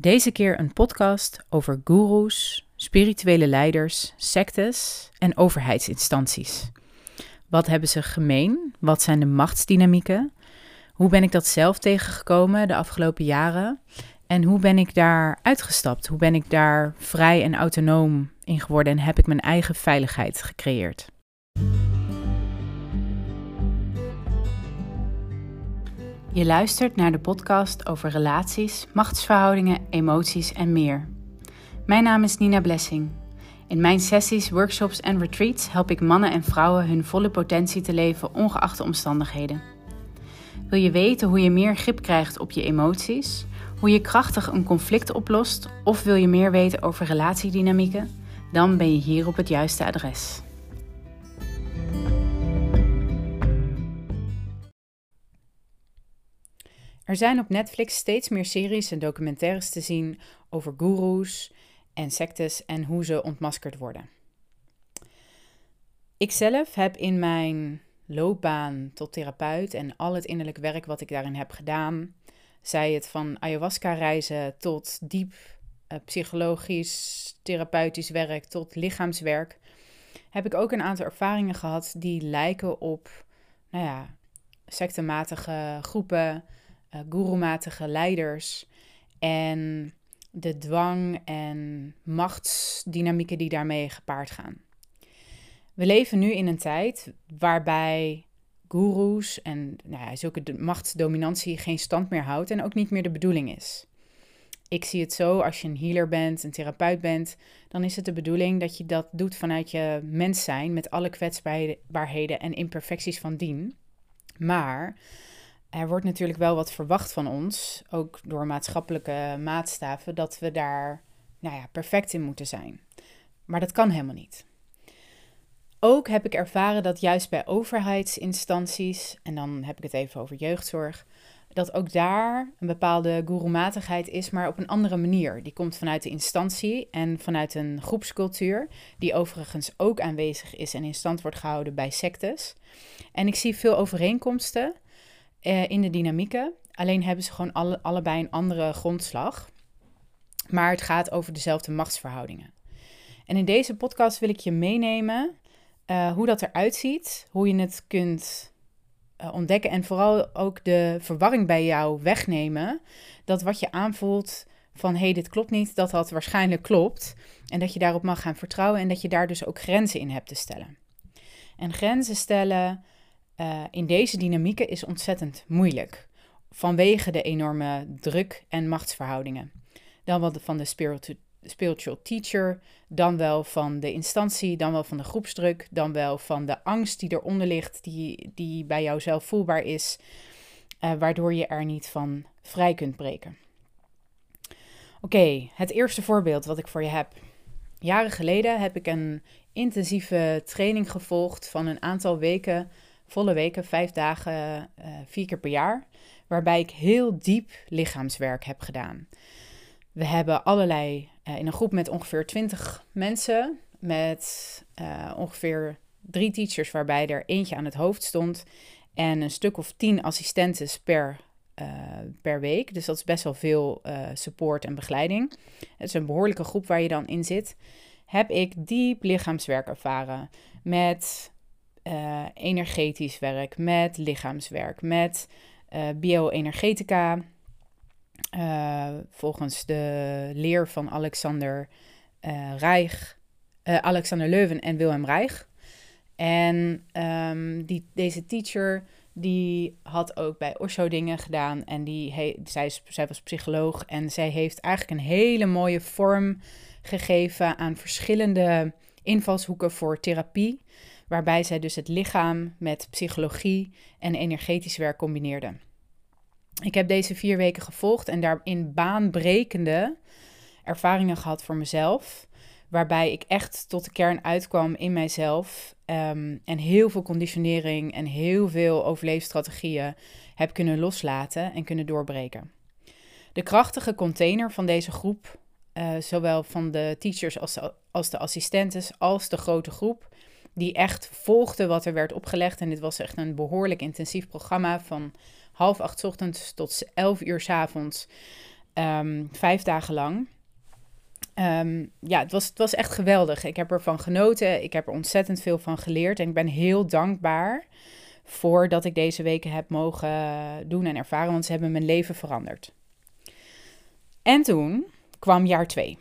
Deze keer een podcast over goeroes, spirituele leiders, sectes en overheidsinstanties. Wat hebben ze gemeen? Wat zijn de machtsdynamieken? Hoe ben ik dat zelf tegengekomen de afgelopen jaren? En hoe ben ik daar uitgestapt? Hoe ben ik daar vrij en autonoom in geworden en heb ik mijn eigen veiligheid gecreëerd? Je luistert naar de podcast over relaties, machtsverhoudingen, emoties en meer. Mijn naam is Nina Blessing. In mijn sessies, workshops en retreats help ik mannen en vrouwen hun volle potentie te leven ongeacht de omstandigheden. Wil je weten hoe je meer grip krijgt op je emoties, hoe je krachtig een conflict oplost of wil je meer weten over relatiedynamieken? Dan ben je hier op het juiste adres. Er zijn op Netflix steeds meer series en documentaires te zien over goeroes en sectes en hoe ze ontmaskerd worden. Ikzelf heb in mijn loopbaan tot therapeut en al het innerlijk werk wat ik daarin heb gedaan, zij het van ayahuasca-reizen tot diep uh, psychologisch, therapeutisch werk tot lichaamswerk, heb ik ook een aantal ervaringen gehad die lijken op, nou ja, sectematige groepen, uh, guru-matige leiders en de dwang en machtsdynamieken die daarmee gepaard gaan. We leven nu in een tijd waarbij goeroes en nou ja, zulke machtsdominantie geen stand meer houdt en ook niet meer de bedoeling is. Ik zie het zo, als je een healer bent, een therapeut bent, dan is het de bedoeling dat je dat doet vanuit je mens zijn met alle kwetsbaarheden en imperfecties van dien. Maar er wordt natuurlijk wel wat verwacht van ons, ook door maatschappelijke maatstaven, dat we daar nou ja, perfect in moeten zijn. Maar dat kan helemaal niet. Ook heb ik ervaren dat juist bij overheidsinstanties, en dan heb ik het even over jeugdzorg, dat ook daar een bepaalde guru is, maar op een andere manier. Die komt vanuit de instantie en vanuit een groepscultuur, die overigens ook aanwezig is en in stand wordt gehouden bij sectes. En ik zie veel overeenkomsten uh, in de dynamieken. Alleen hebben ze gewoon alle, allebei een andere grondslag. Maar het gaat over dezelfde machtsverhoudingen. En in deze podcast wil ik je meenemen uh, hoe dat eruit ziet, hoe je het kunt uh, ontdekken en vooral ook de verwarring bij jou wegnemen. Dat wat je aanvoelt van hé, hey, dit klopt niet, dat dat waarschijnlijk klopt. En dat je daarop mag gaan vertrouwen en dat je daar dus ook grenzen in hebt te stellen. En grenzen stellen uh, in deze dynamieken is ontzettend moeilijk. Vanwege de enorme druk en machtsverhoudingen. Dan wel van de spiritual teacher, dan wel van de instantie, dan wel van de groepsdruk, dan wel van de angst die eronder ligt, die, die bij jou zelf voelbaar is, uh, waardoor je er niet van vrij kunt breken. Oké, het eerste voorbeeld wat ik voor je heb. Jaren geleden heb ik een intensieve training gevolgd van een aantal weken volle weken, vijf dagen, uh, vier keer per jaar, waarbij ik heel diep lichaamswerk heb gedaan. We hebben allerlei, uh, in een groep met ongeveer 20 mensen, met uh, ongeveer drie teachers, waarbij er eentje aan het hoofd stond en een stuk of tien assistentes per, per week. Dus dat is best wel veel support en begeleiding. Het is een behoorlijke groep waar je dan in zit. Heb ik diep lichaamswerk ervaren met uh, energetisch werk, met lichaamswerk, met uh, bioenergetica. Uh, volgens de leer van Alexander Reich, Alexander Leuven en Wilhelm Reich. En um, die, deze teacher die had ook bij Osho dingen gedaan. En die he, zij, zij was psycholoog en zij heeft eigenlijk een hele mooie vorm gegeven aan verschillende invalshoeken voor therapie waarbij zij dus het lichaam met psychologie en energetisch werk combineerde. Ik heb deze vier weken gevolgd en daarin baanbrekende ervaringen gehad voor mezelf. Waarbij ik echt tot de kern uitkwam in mijzelf. Ehm, en heel veel conditionering en heel veel overleefstrategieën heb kunnen loslaten en kunnen doorbreken. De krachtige container van deze groep, uh, zowel van de teachers als als de assistentes als de grote groep, die echt volgde wat er werd opgelegd. En dit was echt een behoorlijk intensief programma van half acht ochtends tot elf uur s avonds. Ehm, vijf dagen lang. Ehm, ja, het was, het was echt geweldig. Ik heb ervan genoten. Ik heb er ontzettend veel van geleerd. En ik ben heel dankbaar voor dat ik deze weken heb mogen doen en ervaren. Want ze hebben mijn leven veranderd. En toen kwam jaar twee.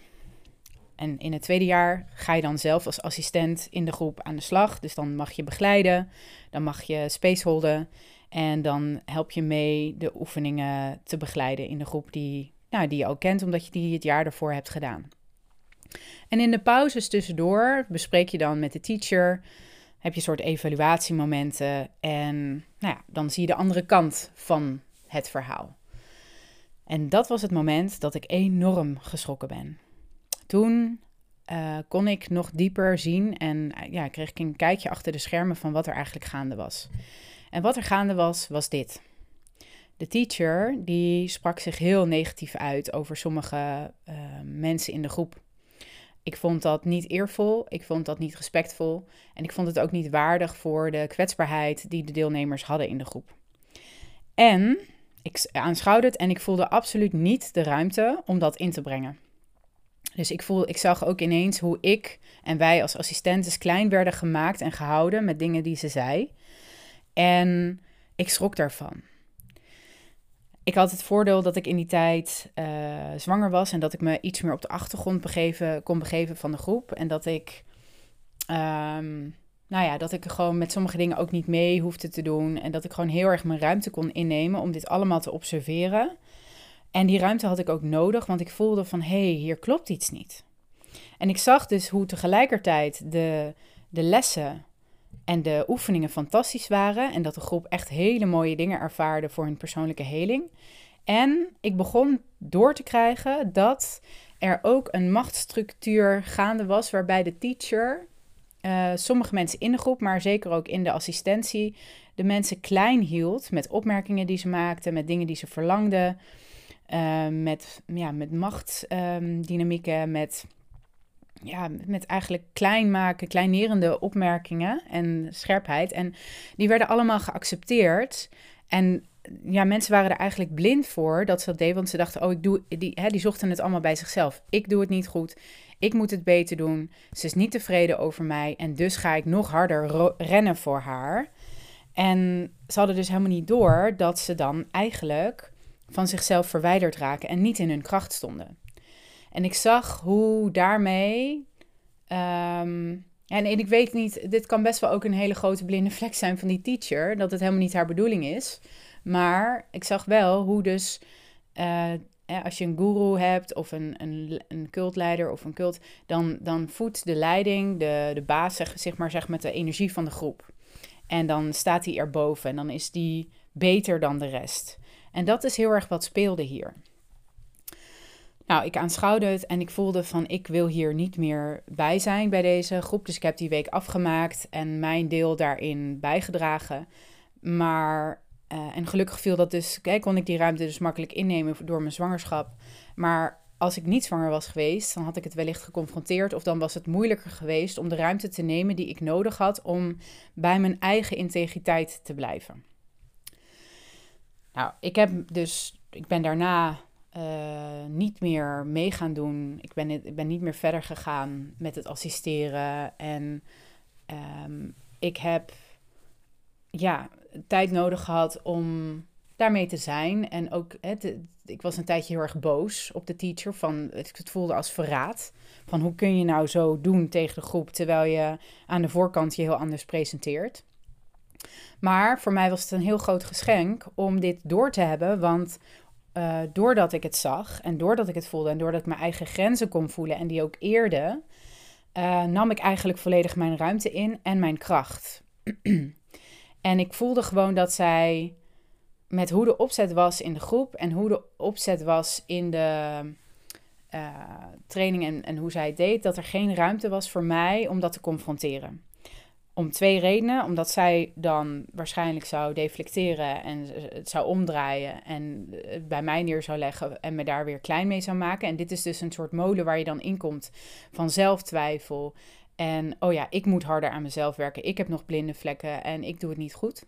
En in het tweede jaar ga je dan zelf als assistent in de groep aan de slag. Dus dan mag je begeleiden, dan mag je spaceholden. En dan help je mee de oefeningen te begeleiden in de groep die, nou, die je ook kent, omdat je die het jaar ervoor hebt gedaan. En in de pauzes tussendoor bespreek je dan met de teacher, heb je een soort evaluatiemomenten en nou ja, dan zie je de andere kant van het verhaal. En dat was het moment dat ik enorm geschrokken ben. Toen uh, kon ik nog dieper zien en uh, ja, kreeg ik een kijkje achter de schermen van wat er eigenlijk gaande was. En wat er gaande was, was dit. De teacher die sprak zich heel negatief uit over sommige uh, mensen in de groep. Ik vond dat niet eervol, ik vond dat niet respectvol en ik vond het ook niet waardig voor de kwetsbaarheid die de deelnemers hadden in de groep. En ik aanschouwde het en ik voelde absoluut niet de ruimte om dat in te brengen. Dus ik, voel, ik zag ook ineens hoe ik en wij als assistentes klein werden gemaakt en gehouden met dingen die ze zei. En ik schrok daarvan. Ik had het voordeel dat ik in die tijd uh, zwanger was en dat ik me iets meer op de achtergrond begeven, kon begeven van de groep. En dat ik, um, nou ja, dat ik gewoon met sommige dingen ook niet mee hoefde te doen. En dat ik gewoon heel erg mijn ruimte kon innemen om dit allemaal te observeren. En die ruimte had ik ook nodig, want ik voelde van hé, hey, hier klopt iets niet. En ik zag dus hoe tegelijkertijd de, de lessen en de oefeningen fantastisch waren. En dat de groep echt hele mooie dingen ervaarde voor hun persoonlijke heling. En ik begon door te krijgen dat er ook een machtsstructuur gaande was waarbij de teacher, uh, sommige mensen in de groep, maar zeker ook in de assistentie, de mensen klein hield met opmerkingen die ze maakten, met dingen die ze verlangden. Uh, met, ja, met machtsdynamieken, um, met, ja, met eigenlijk klein maken, kleinerende opmerkingen en scherpheid. En die werden allemaal geaccepteerd. En ja, mensen waren er eigenlijk blind voor dat ze dat deden, want ze dachten, oh, ik doe, die, hè, die zochten het allemaal bij zichzelf. Ik doe het niet goed, ik moet het beter doen, ze is niet tevreden over mij en dus ga ik nog harder rennen voor haar. En ze hadden dus helemaal niet door dat ze dan eigenlijk van zichzelf verwijderd raken en niet in hun kracht stonden. En ik zag hoe daarmee. Um, en, ik weet niet, dit kan best wel ook een hele grote blinde vlek zijn van die teacher, dat het helemaal niet haar bedoeling is. Maar ik zag wel hoe dus, uh, als je een guru hebt of een, een, een cultleider of een cult, dan, dan voedt de leiding, de, de baas, zeg, zeg maar, zeg met de energie van de groep. En dan staat hij erboven en dan is die beter dan de rest. En dat is heel erg wat speelde hier. Nou, ik aanschouwde het en ik voelde van ik wil hier niet meer bij zijn bij deze groep. Dus ik heb die week afgemaakt en mijn deel daarin bijgedragen. Maar, uh, en gelukkig viel dat dus, kijk, kon ik die ruimte dus makkelijk innemen door mijn zwangerschap. Maar als ik niet zwanger was geweest, dan had ik het wellicht geconfronteerd. Of dan was het moeilijker geweest om de ruimte te nemen die ik nodig had om bij mijn eigen integriteit te blijven. Nou, ik heb dus, ik ben daarna uh, niet meer mee gaan doen. Ik ben, ik ben niet meer verder gegaan met het assisteren. En um, ik heb ja, tijd nodig gehad om daarmee te zijn. En ook, ik was een tijdje heel erg boos op de teacher. Van, het voelde als verraad. Van hoe kun je nou zo doen tegen de groep terwijl je aan de voorkant je heel anders presenteert. Maar voor mij was het een heel groot geschenk om dit door te hebben. Want uh, doordat ik het zag en doordat ik het voelde en doordat ik mijn eigen grenzen kon voelen en die ook eerde, uh, nam ik eigenlijk volledig mijn ruimte in en mijn kracht. en ik voelde gewoon dat zij met hoe de opzet was in de groep en hoe de opzet was in de uh, training en, en hoe zij het deed, dat er geen ruimte was voor mij om dat te confronteren. Om twee redenen. Omdat zij dan waarschijnlijk zou deflecteren en het zou omdraaien en het bij mij neer zou leggen en me daar weer klein mee zou maken. En dit is dus een soort molen waar je dan in komt van zelftwijfel. En oh ja, ik moet harder aan mezelf werken. Ik heb nog blinde vlekken en ik doe het niet goed.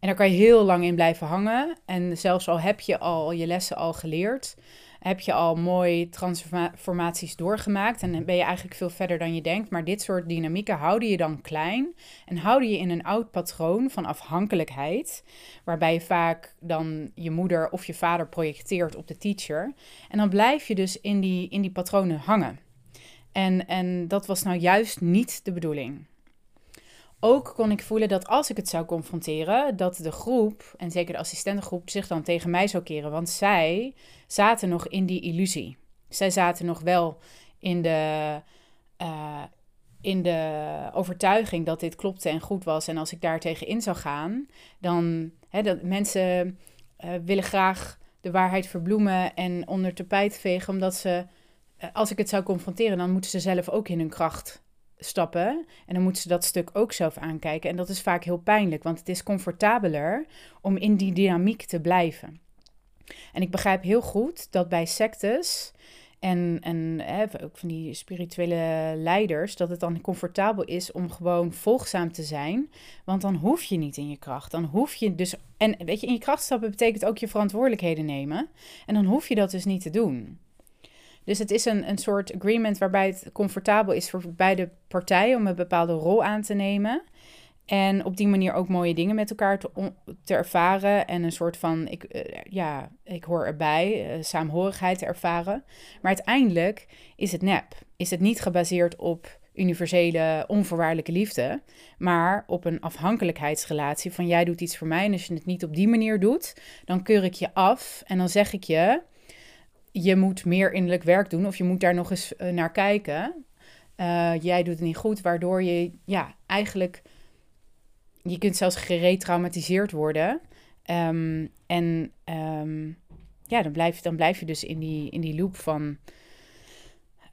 En daar kan je heel lang in blijven hangen. En zelfs al heb je al je lessen al geleerd, heb je al mooi transformaties doorgemaakt en ben je eigenlijk veel verder dan je denkt. Maar dit soort dynamieken houden je dan klein en houden je in een oud patroon van afhankelijkheid, waarbij je vaak dan je moeder of je vader projecteert op de teacher. En dan blijf je dus in die, in die patronen hangen. En, en dat was nou juist niet de bedoeling ook kon ik voelen dat als ik het zou confronteren, dat de groep, en zeker de assistentengroep, zich dan tegen mij zou keren. Want zij zaten nog in die illusie. Zij zaten nog wel in de, uh, in de overtuiging dat dit klopte en goed was. En als ik daar tegen in zou gaan, dan hè, dat mensen uh, willen graag de waarheid verbloemen en onder tapijt vegen, omdat ze, uh, als ik het zou confronteren, dan moeten ze zelf ook in hun kracht stappen. En dan moeten ze dat stuk ook zelf aankijken. En dat is vaak heel pijnlijk, want het is comfortabeler om in die dynamiek te blijven. En ik begrijp heel goed dat bij sectes en, en hè, ook van die spirituele leiders, dat het dan comfortabel is om gewoon volgzaam te zijn. Want dan hoef je niet in je kracht. Dan hoef je dus. En weet je, in je kracht stappen betekent ook je verantwoordelijkheden nemen. En dan hoef je dat dus niet te doen. Dus het is een, een soort agreement waarbij het comfortabel is voor beide partijen om een bepaalde rol aan te nemen. En op die manier ook mooie dingen met elkaar te, te ervaren. En een soort van, ik, uh, ja, ik hoor erbij, uh, saamhorigheid te ervaren. Maar uiteindelijk is het nep. Is het niet gebaseerd op universele, onvoorwaardelijke liefde. Maar op een afhankelijkheidsrelatie van jij doet iets voor mij. En als je het niet op die manier doet, dan keur ik je af. En dan zeg ik je, je moet meer innerlijk werk doen of je moet daar nog eens uh, naar kijken. Uh, jij doet het niet goed, waardoor je ja, eigenlijk, je kunt zelfs geretraumatiseerd worden. Um, en um, ja, dan blijf, dan blijf je dus in die, in die loop van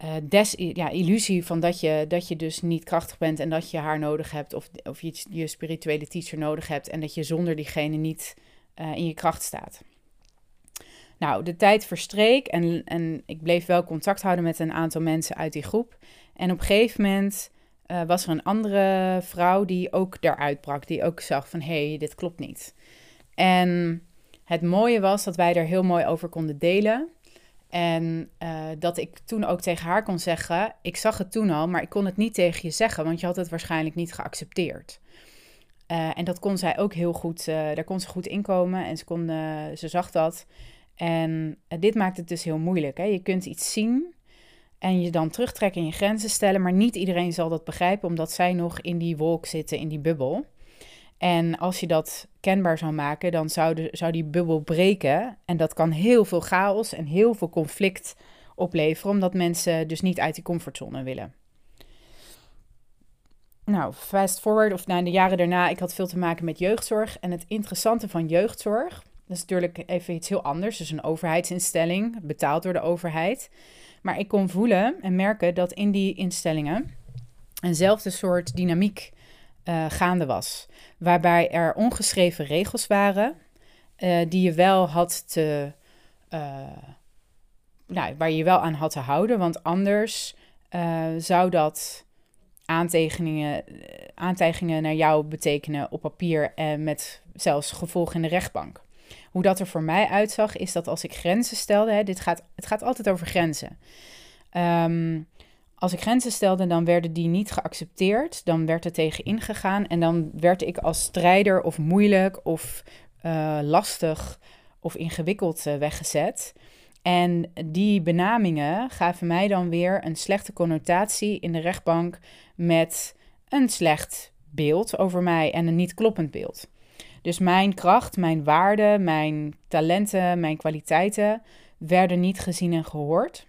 uh, des, ja, illusie van dat je, dat je dus niet krachtig bent en dat je haar nodig hebt of, of je, je spirituele teacher nodig hebt en dat je zonder diegene niet in je kracht staat. Nou, de tijd verstreek en, en ik bleef wel contact houden met een aantal mensen uit die groep. En op een gegeven moment uh, was er een andere vrouw die ook daaruit brak, die ook zag van hé, hey, dit klopt niet. En het mooie was dat wij er heel mooi over konden delen. En uh, dat ik toen ook tegen haar kon zeggen: Ik zag het toen al, maar ik kon het niet tegen je zeggen, want je had het waarschijnlijk niet geaccepteerd. Uh, en dat kon zij ook heel goed, daar kon ze goed inkomen en ze, kon, ze zag dat. En eh, dit maakt het dus heel moeilijk. Hè? Je kunt iets zien en je dan terugtrekken in je grenzen stellen, maar niet iedereen zal dat begrijpen, omdat zij nog in die wolk zitten, in die bubbel. En als je dat kenbaar zou maken, dan zou, de, zou die bubbel breken. En dat kan heel veel chaos en heel veel conflict opleveren, omdat mensen dus niet uit die comfortzone willen. Nou, fast forward, of na de jaren daarna, ik had veel te maken met jeugdzorg. En het interessante van jeugdzorg dat is natuurlijk even iets heel anders. Dus een overheidsinstelling, betaald door de overheid. Maar ik kon voelen en merken dat in die instellingen eenzelfde soort dynamiek uh, gaande was. Waarbij er ongeschreven regels waren uh, die je wel had te. Uh, nou, waar je wel aan had te houden. Want anders zou dat aantekeningen, aantijgingen naar jou betekenen op papier en met zelfs gevolg in de rechtbank. Hoe dat er voor mij uitzag, is dat als ik grenzen stelde, hè, dit gaat, het gaat altijd over grenzen. Um, als ik grenzen stelde, dan werden die niet geaccepteerd. Dan werd er tegen ingegaan. En dan werd ik als strijder of moeilijk of uh, lastig of ingewikkeld uh, weggezet. En die benamingen gaven mij dan weer een slechte connotatie in de rechtbank met een slecht beeld over mij en een niet kloppend beeld. Dus mijn kracht, mijn waarde, mijn talenten, mijn kwaliteiten werden niet gezien en gehoord.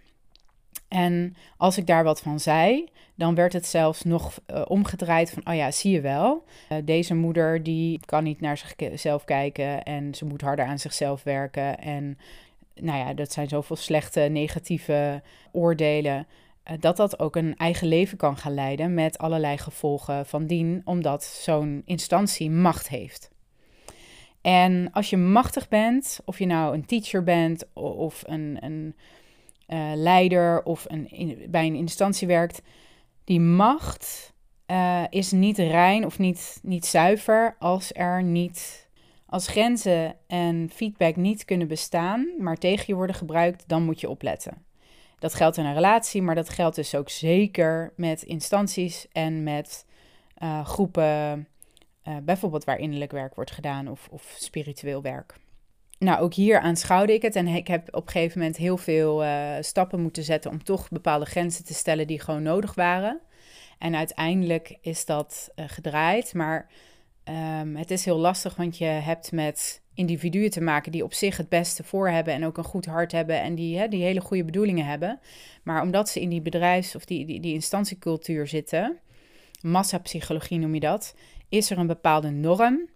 En als ik daar wat van zei, dan werd het zelfs nog uh, omgedraaid van, oh ja, zie je wel, uh, deze moeder die kan niet naar zichzelf kijken en ze moet harder aan zichzelf werken. En nou ja, dat zijn zoveel slechte, negatieve oordelen. Uh, dat dat ook een eigen leven kan gaan leiden met allerlei gevolgen van dien, omdat zo'n instantie macht heeft. En als je machtig bent, of je nou een teacher bent of een, een uh, leider of een, bij een instantie werkt, die macht uh, is niet rein of niet, niet zuiver als er niet Als grenzen en feedback niet kunnen bestaan, maar tegen je worden gebruikt, dan moet je opletten. Dat geldt in een relatie, maar dat geldt dus ook zeker met instanties en met uh, groepen, uh, bijvoorbeeld waar innerlijk werk wordt gedaan of, of spiritueel werk. Nou, ook hier aanschouwde ik het en ik heb op een gegeven moment heel veel uh, stappen moeten zetten om toch bepaalde grenzen te stellen die gewoon nodig waren. En uiteindelijk is dat gedraaid, maar um, het is heel lastig, want je hebt met individuen te maken die op zich het beste voor hebben en ook een goed hart hebben en die, hè, die hele goede bedoelingen hebben. Maar omdat ze in die bedrijfs- of die, die, die instantiecultuur zitten, massapsychologie noem je dat, is er een bepaalde norm.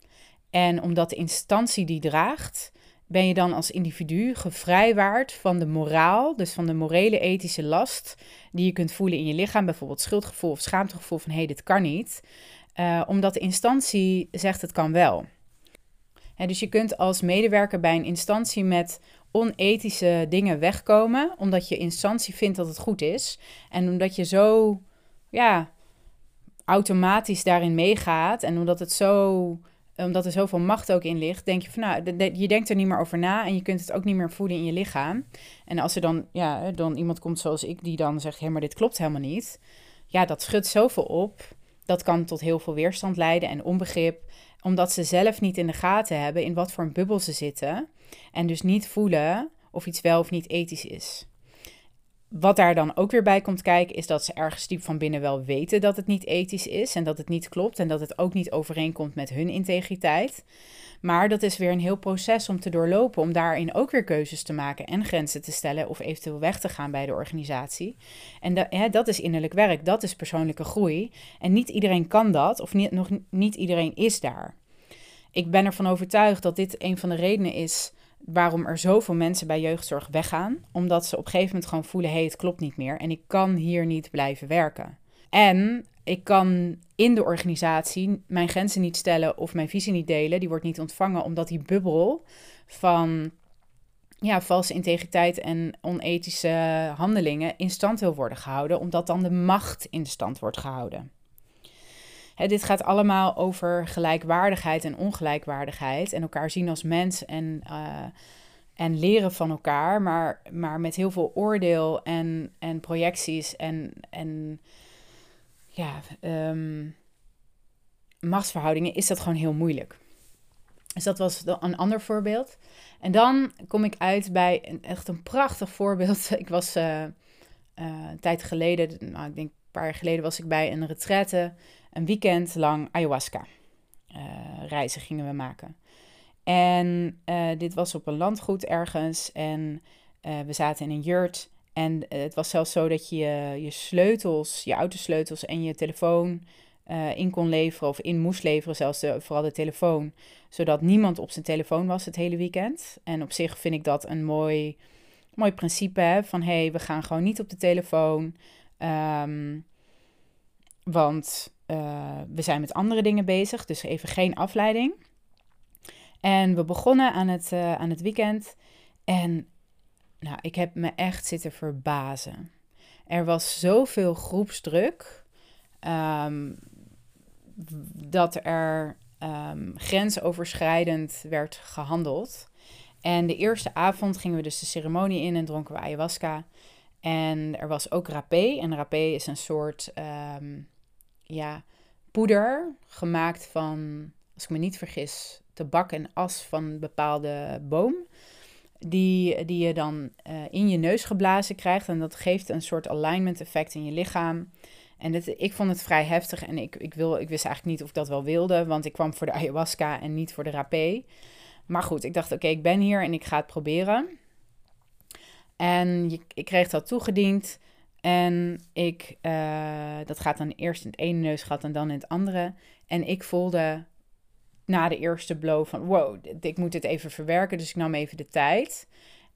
En omdat de instantie die draagt, ben je dan als individu gevrijwaard van de moraal, dus van de morele ethische last die je kunt voelen in je lichaam, bijvoorbeeld schuldgevoel of schaamtegevoel van hé, hey, dit kan niet, uh, omdat de instantie zegt het kan wel. dus je kunt als medewerker bij een instantie met onethische dingen wegkomen, omdat je instantie vindt dat het goed is. En omdat je zo ja, automatisch daarin meegaat en omdat, het zo, omdat er zoveel macht ook in ligt, denk je van nou, je denkt er niet meer over na en je kunt het ook niet meer voelen in je lichaam. En als er dan, ja, dan iemand komt zoals ik die dan zegt, hé, maar dit klopt helemaal niet. Ja, dat schudt zoveel op. Dat kan tot heel veel weerstand leiden en onbegrip, omdat ze zelf niet in de gaten hebben in wat voor een bubbel ze zitten en dus niet voelen of iets wel of niet ethisch is. Wat daar dan ook weer bij komt kijken, is dat ze ergens diep van binnen wel weten dat het niet ethisch is en dat het niet klopt en dat het ook niet overeenkomt met hun integriteit. Maar dat is weer een heel proces om te doorlopen, om daarin ook weer keuzes te maken en grenzen te stellen of eventueel weg te gaan bij de organisatie. En hè, dat is innerlijk werk, dat is persoonlijke groei. En niet iedereen kan dat, of niet, nog niet iedereen is daar. Ik ben ervan overtuigd dat dit een van de redenen is waarom er zoveel mensen bij jeugdzorg weggaan. Omdat ze op een gegeven moment gewoon voelen: hé, hey, het klopt niet meer en ik kan hier niet blijven werken. En ik kan in de organisatie mijn grenzen niet stellen of mijn visie niet delen. Die wordt niet ontvangen omdat die bubbel van ja, valse integriteit en onethische handelingen in stand wil worden gehouden, omdat dan de macht in stand wordt gehouden. Dit gaat allemaal over gelijkwaardigheid en ongelijkwaardigheid en elkaar zien als mens en, uh, en leren van elkaar, maar, maar met heel veel oordeel en, en projecties en, en ja, um, machtsverhoudingen is dat gewoon heel moeilijk. Dus dat was een ander voorbeeld. En dan kom ik uit bij een, echt een prachtig voorbeeld. Ik was uh, een tijd geleden, nou, ik denk een paar jaar geleden, was ik bij een retraite. Een weekend lang ayahuasca uh, reizen gingen we maken. En dit was op een landgoed ergens. En we zaten in een jurt. En eh, het was zelfs zo dat je je sleutels, je autosleutels en je telefoon in kon leveren of in moest leveren, zelfs vooral de telefoon, zodat niemand op zijn telefoon was het hele weekend. En op zich vind ik dat een mooi, mooi principe hè, van hé, hey, we gaan gewoon niet op de telefoon, um, want uh, we zijn met andere dingen bezig, dus even geen afleiding. En we begonnen aan het, uh, aan het weekend en nou, ik heb me echt zitten verbazen. Er was zoveel groepsdruk um, dat er um, grensoverschrijdend werd gehandeld. En de eerste avond gingen we dus de ceremonie in en dronken we ayahuasca. En er was ook rapé. En rapé is een soort um, ja, poeder gemaakt van, als ik me niet vergis, tabak en as van een bepaalde boom die, die je dan uh, in je neus geblazen krijgt. En dat geeft een soort alignment effect in je lichaam. En dit, ik vond het vrij heftig en ik, ik, wil, ik wist eigenlijk niet of ik dat wel wilde, want ik kwam voor de ayahuasca en niet voor de rapé. Maar goed, ik dacht, oké, ik ben hier en ik ga het proberen. En ik kreeg dat toegediend. En ik, uh, dat gaat dan eerst in het ene neusgat en dan in het andere. En ik voelde na de eerste blow van wow, ik moet dit even verwerken. Dus ik nam even de tijd.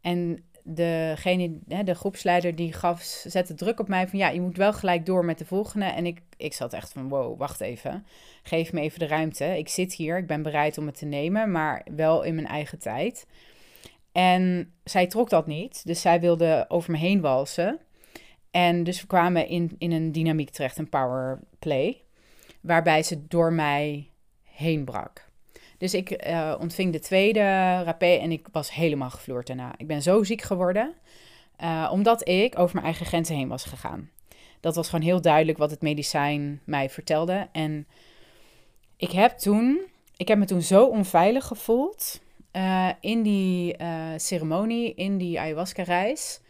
En degene, de groepsleider, die gaf, zette druk op mij van ja, je moet wel gelijk door met de volgende. En ik, ik zat echt van wow, wacht even. Geef me even de ruimte. Ik zit hier, ik ben bereid om het te nemen, maar wel in mijn eigen tijd. En zij trok dat niet, dus zij wilde over me heen walsen. En dus we kwamen in, in een dynamiek terecht, een power play, waarbij ze door mij heen brak. Dus ik eh, ontving de tweede rapé en ik was helemaal gevloerd daarna. Ik ben zo ziek geworden, uh, omdat ik over mijn eigen grenzen heen was gegaan. Dat was gewoon heel duidelijk wat het medicijn mij vertelde. En ik heb toen, ik heb me toen zo onveilig gevoeld uh, in die ceremonie, in die ayahuasca-reis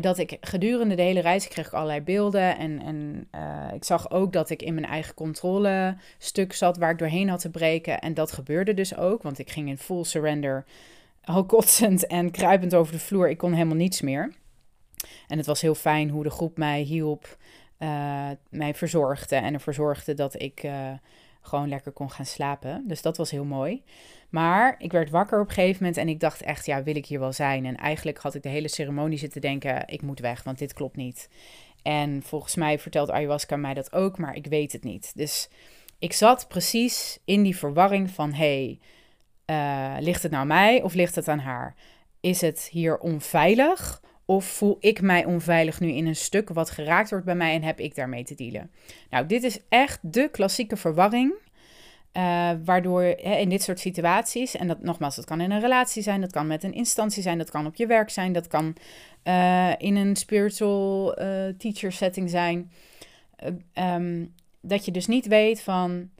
dat ik gedurende de hele reis kreeg ik allerlei beelden. En, en uh, ik zag ook dat ik in mijn eigen controle stuk zat waar ik doorheen had te breken. En dat gebeurde dus ook, want ik ging in full surrender, al kotsend en kruipend over de vloer. Ik kon helemaal niets meer. En het was heel fijn hoe de groep mij hielp, uh, mij verzorgde en ervoor zorgde dat ik uh, gewoon lekker kon gaan slapen. Dus dat was heel mooi. Maar ik werd wakker op een gegeven moment en ik dacht echt, ja, wil ik hier wel zijn? En eigenlijk had ik de hele ceremonie zitten denken, ik moet weg, want dit klopt niet. En volgens mij vertelt ayahuasca mij dat ook, maar ik weet het niet. Dus ik zat precies in die verwarring van, hey, uh, ligt het nou mij of ligt het aan haar? Is het hier onveilig of voel ik mij onveilig nu in een stuk wat geraakt wordt bij mij en heb ik daarmee te dealen? Nou, dit is echt de klassieke verwarring uh, waardoor hè, in dit soort situaties, en dat nogmaals, dat kan in een relatie zijn, dat kan met een instantie zijn, dat kan op je werk zijn, dat kan uh, in een spiritual uh, teacher setting zijn. Um, dat je dus niet weet van,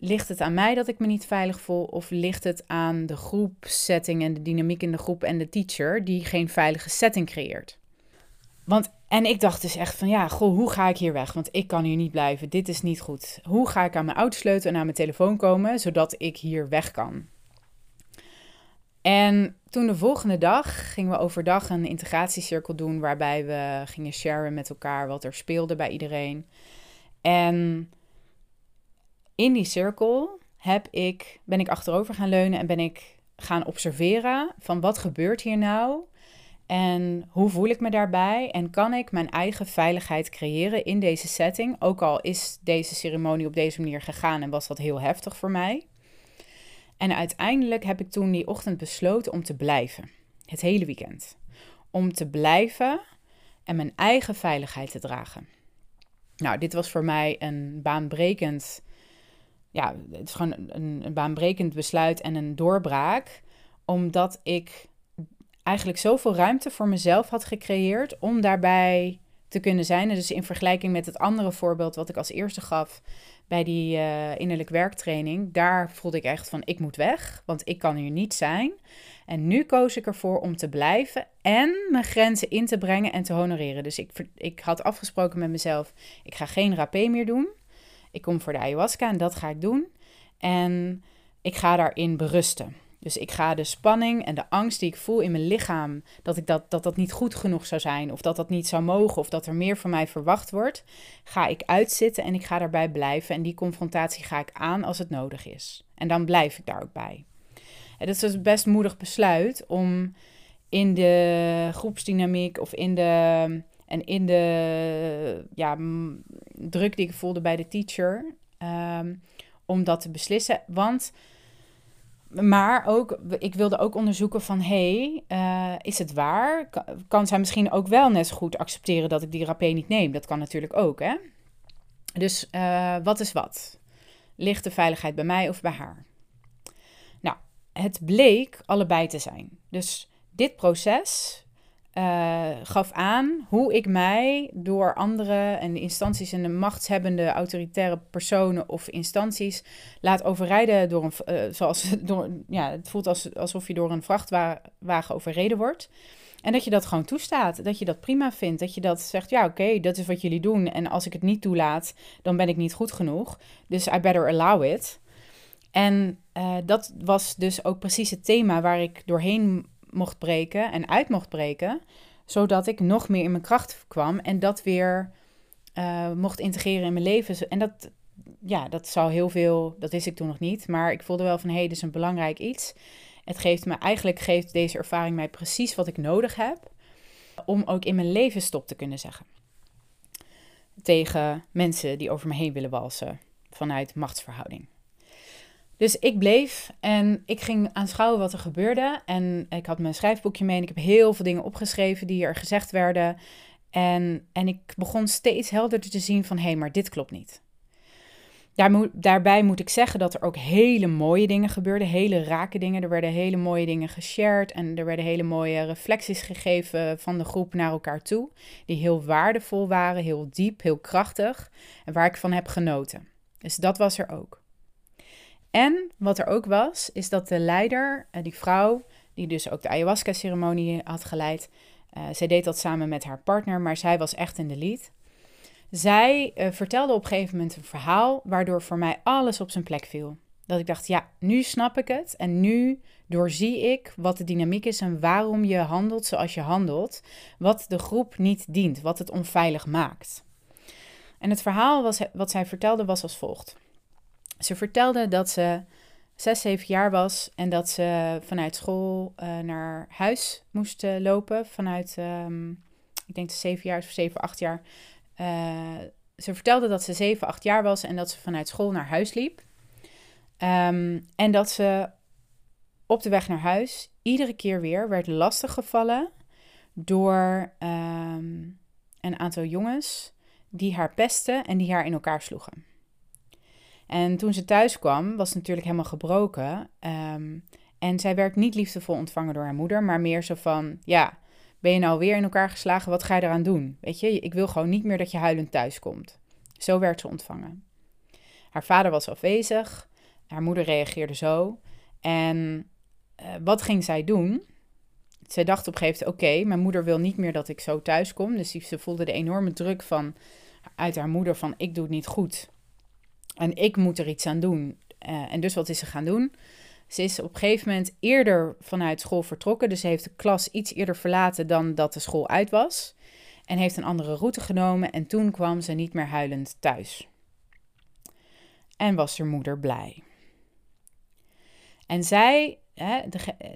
ligt het aan mij dat ik me niet veilig voel, of ligt het aan de groepsetting en de dynamiek in de groep en de teacher die geen veilige setting creëert? Want en ik dacht dus echt van ja, goh, hoe ga ik hier weg? Want ik kan hier niet blijven. Dit is niet goed. Hoe ga ik aan mijn autosleutel en aan mijn telefoon komen zodat ik hier weg kan? En toen de volgende dag gingen we overdag een integratiecirkel doen waarbij we gingen sharen met elkaar wat er speelde bij iedereen. En in die cirkel heb ik, ben ik achterover gaan leunen en ben ik gaan observeren van wat gebeurt hier nou en hoe voel ik me daarbij? En kan ik mijn eigen veiligheid creëren in deze setting? Ook al is deze ceremonie op deze manier gegaan en was dat heel heftig voor mij. En uiteindelijk heb ik toen die ochtend besloten om te blijven. Het hele weekend. Om te blijven en mijn eigen veiligheid te dragen. Nou, dit was voor mij een baanbrekend. Ja, het is gewoon een, een baanbrekend besluit en een doorbraak. Omdat ik eigenlijk zoveel ruimte voor mezelf had gecreëerd om daarbij te kunnen zijn. dus in vergelijking met het andere voorbeeld wat ik als eerste gaf bij die uh, innerlijk werktraining, daar voelde ik echt van ik moet weg, want ik kan hier niet zijn. En nu koos ik ervoor om te blijven en mijn grenzen in te brengen en te honoreren. Dus ik, ik had afgesproken met mezelf, ik ga geen rapé meer doen. Ik kom voor de ayahuasca en dat ga ik doen. En ik ga daarin berusten. Dus ik ga de spanning en de angst die ik voel in mijn lichaam, dat, ik dat, dat dat niet goed genoeg zou zijn, of dat dat niet zou mogen, of dat er meer van mij verwacht wordt, ga ik uitzitten en ik ga daarbij blijven. En die confrontatie ga ik aan als het nodig is. En dan blijf ik daar ook bij. En dat is dus best moedig besluit om in de groepsdynamiek of in de, en in de ja, druk die ik voelde bij de teacher, um, om dat te beslissen. Want maar ook, ik wilde ook onderzoeken van, hey, uh, is het waar? Kan, zij misschien ook wel net zo goed accepteren dat ik die rapé niet neem? Dat kan natuurlijk ook, hè? Dus uh, wat is wat? Ligt de veiligheid bij mij of bij haar? Nou, het bleek allebei te zijn. Dus dit proces uh, gaf aan hoe ik mij door andere en instanties en de machtshebbende autoritaire personen of instanties laat overrijden door een, uh, zoals door, ja, het voelt als, alsof je door een vrachtwagen overreden wordt. En dat je dat gewoon toestaat, dat je dat prima vindt, dat je dat zegt, ja oké, dat is wat jullie doen. En als ik het niet toelaat, dan ben ik niet goed genoeg. Dus I better allow it. En uh, dat was dus ook precies het thema waar ik doorheen mocht breken en uit mocht breken, zodat ik nog meer in mijn kracht kwam en dat weer uh, mocht integreren in mijn leven. En dat, ja, dat zou heel veel, dat wist ik toen nog niet, maar ik voelde wel van hé, hey, dit is een belangrijk iets. Het geeft me, eigenlijk geeft deze ervaring mij precies wat ik nodig heb om ook in mijn leven stop te kunnen zeggen. Tegen mensen die over me heen willen walsen vanuit machtsverhouding. Dus ik bleef en ik ging aanschouwen wat er gebeurde. En ik had mijn schrijfboekje mee en ik heb heel veel dingen opgeschreven die er gezegd werden. En, en ik begon steeds helderder te zien van, hé, hey, maar dit klopt niet. daar daarbij moet ik zeggen dat er ook hele mooie dingen gebeurden, hele rake dingen. Er werden hele mooie dingen geshared en er werden hele mooie reflecties gegeven van de groep naar elkaar toe, die heel waardevol waren, heel diep, heel krachtig en waar ik van heb genoten. Dus dat was er ook. En wat er ook was, is dat de leider, eh, die vrouw, die dus ook de ayahuasca-ceremonie had geleid, uh, zij deed dat samen met haar partner, maar zij was echt in de lead. Zij uh, vertelde op een gegeven moment een verhaal waardoor voor mij alles op zijn plek viel. Dat ik dacht, ja, nu snap ik het en nu doorzie ik wat de dynamiek is en waarom je handelt zoals je handelt, wat de groep niet dient, wat het onveilig maakt. En het verhaal was, wat zij vertelde was als volgt. Ze vertelde dat ze zes, zeven jaar was en dat ze vanuit school uh, naar huis moest uh, lopen. Vanuit, um, ik denk de zeven jaar of zeven, acht jaar. Uh, ze vertelde dat ze 7, 8 jaar was en dat ze vanuit school naar huis liep. Um, en dat ze op de weg naar huis iedere keer weer werd lastiggevallen door um, een aantal jongens die haar pesten en die haar in elkaar sloegen. En toen ze thuis kwam, was het natuurlijk helemaal gebroken. Um, en zij werd niet liefdevol ontvangen door haar moeder, maar meer zo van: ja, ben je nou weer in elkaar geslagen? Wat ga je eraan doen? Weet je, ik wil gewoon niet meer dat je huilend thuis komt. Zo werd ze ontvangen. Haar vader was afwezig. Haar moeder reageerde zo. En uh, wat ging zij doen? Zij dacht op een gegeven moment: oké, mijn moeder wil niet meer dat ik zo thuis kom. Dus ze voelde de enorme druk van, uit haar moeder: van ik doe het niet goed. En ik moet er iets aan doen. Uh, en dus wat is ze gaan doen? Ze is op een gegeven moment eerder vanuit school vertrokken. Dus ze heeft de klas iets eerder verlaten dan dat de school uit was. En heeft een andere route genomen. En toen kwam ze niet meer huilend thuis. En was haar moeder blij. En zij, hè,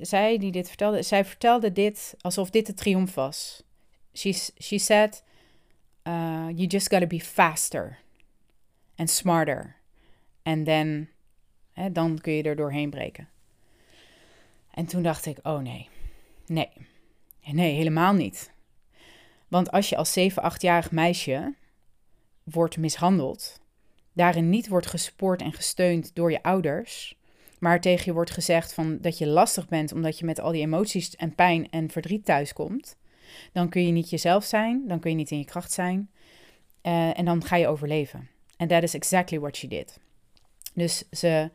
zij die dit vertelde, zij vertelde dit alsof dit de triomf was. She, she said, uh, you just gotta be faster and smarter. Hè, dan kun je er doorheen breken. En toen dacht ik, oh nee, nee, nee, helemaal niet. Want als je als 7, 8-jarig meisje wordt mishandeld, daarin niet wordt gespoord en gesteund door je ouders, maar tegen je wordt gezegd van dat je lastig bent omdat je met al die emoties en pijn en verdriet thuiskomt, dan kun je niet jezelf zijn, dan kun je niet in je kracht zijn uh, en dan ga je overleven. And that is exactly what she did. Dus ze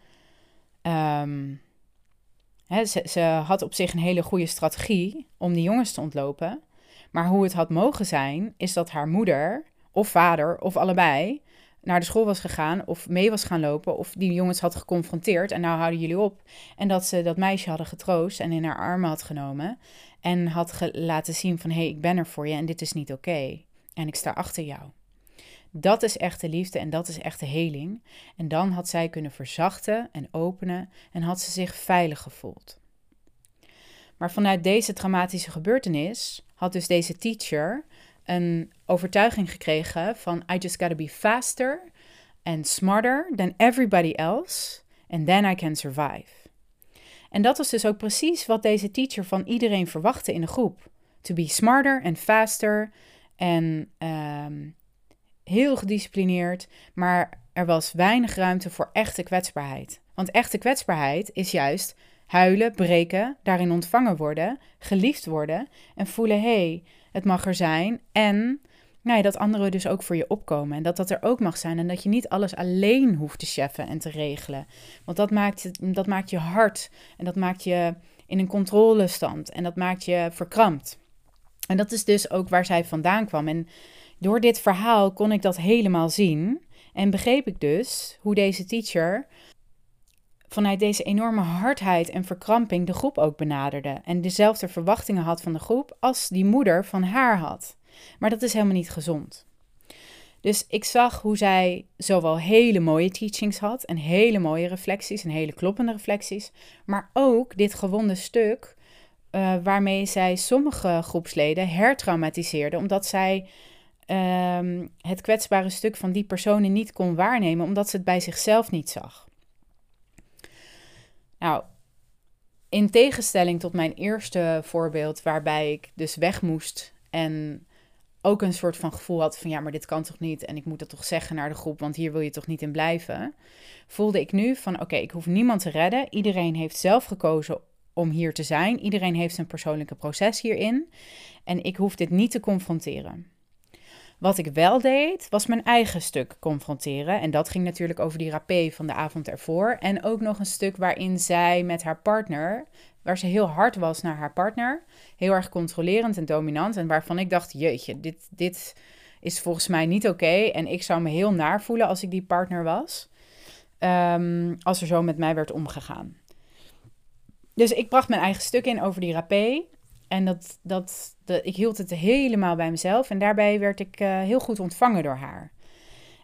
Um, ze, ze, had op zich een hele goede strategie om die jongens te ontlopen. Maar hoe het had mogen zijn, is dat haar moeder of vader of allebei naar de school was gegaan of mee was gaan lopen of die jongens had geconfronteerd en nou houden jullie op. En dat ze dat meisje hadden getroost en in haar armen had genomen en had laten zien van hé, hey, ik ben er voor je en dit is niet oké. En ik sta achter jou. Dat is echte liefde en dat is echte heling. En dan had zij kunnen verzachten en openen en had ze zich veilig gevoeld. Maar vanuit deze traumatische gebeurtenis had dus deze teacher een overtuiging gekregen van I just gotta be faster and smarter than everybody else and then I can survive. En dat was dus ook precies wat deze teacher van iedereen verwachtte in de groep. To be smarter and faster en um, heel gedisciplineerd, maar er was weinig ruimte voor echte kwetsbaarheid. Want echte kwetsbaarheid is juist huilen, breken, daarin ontvangen worden, geliefd worden en voelen: hé, hey, het mag er zijn. En nou ja, dat anderen dus ook voor je opkomen. En dat dat er ook mag zijn. En dat je niet alles alleen hoeft te cheffen en te regelen. Want dat maakt, dat maakt je hard. En dat maakt je in een controlestand. En dat maakt je verkrampt. En dat is dus ook waar zij vandaan kwam. En door dit verhaal kon ik dat helemaal zien en begreep ik dus hoe deze teacher vanuit deze enorme hardheid en verkramping de groep ook benaderde en dezelfde verwachtingen had van de groep als die moeder van haar had. Maar dat is helemaal niet gezond. Dus ik zag hoe zij zowel hele mooie teachings had en hele mooie reflecties en hele kloppende reflecties, maar ook dit gewonde stuk uh, waarmee zij sommige groepsleden hertraumatiseerde omdat zij Ehm, het kwetsbare stuk van die personen niet kon waarnemen, omdat ze het bij zichzelf niet zag. Nou, in tegenstelling tot mijn eerste voorbeeld, waarbij ik dus weg moest en ook een soort van gevoel had van ja, maar dit kan toch niet en ik moet dat toch zeggen naar de groep, want hier wil je toch niet in blijven, voelde ik nu van oké, ik hoef niemand te redden. Iedereen heeft zelf gekozen om hier te zijn. Iedereen heeft zijn persoonlijke proces hierin en ik hoef dit niet te confronteren. Wat ik wel deed, was mijn eigen stuk confronteren. En dat ging natuurlijk over die rapé van de avond ervoor. En ook nog een stuk waarin zij met haar partner, waar ze heel hard was naar haar partner, heel erg controlerend en dominant. En waarvan ik dacht, jeetje, dit, dit is volgens mij niet oké. En ik zou me heel naar voelen als ik die partner was. Ehm, als er zo met mij werd omgegaan. Dus ik bracht mijn eigen stuk in over die rapé. En dat, dat, dat, ik hield het helemaal bij mezelf. En daarbij werd ik uh, heel goed ontvangen door haar.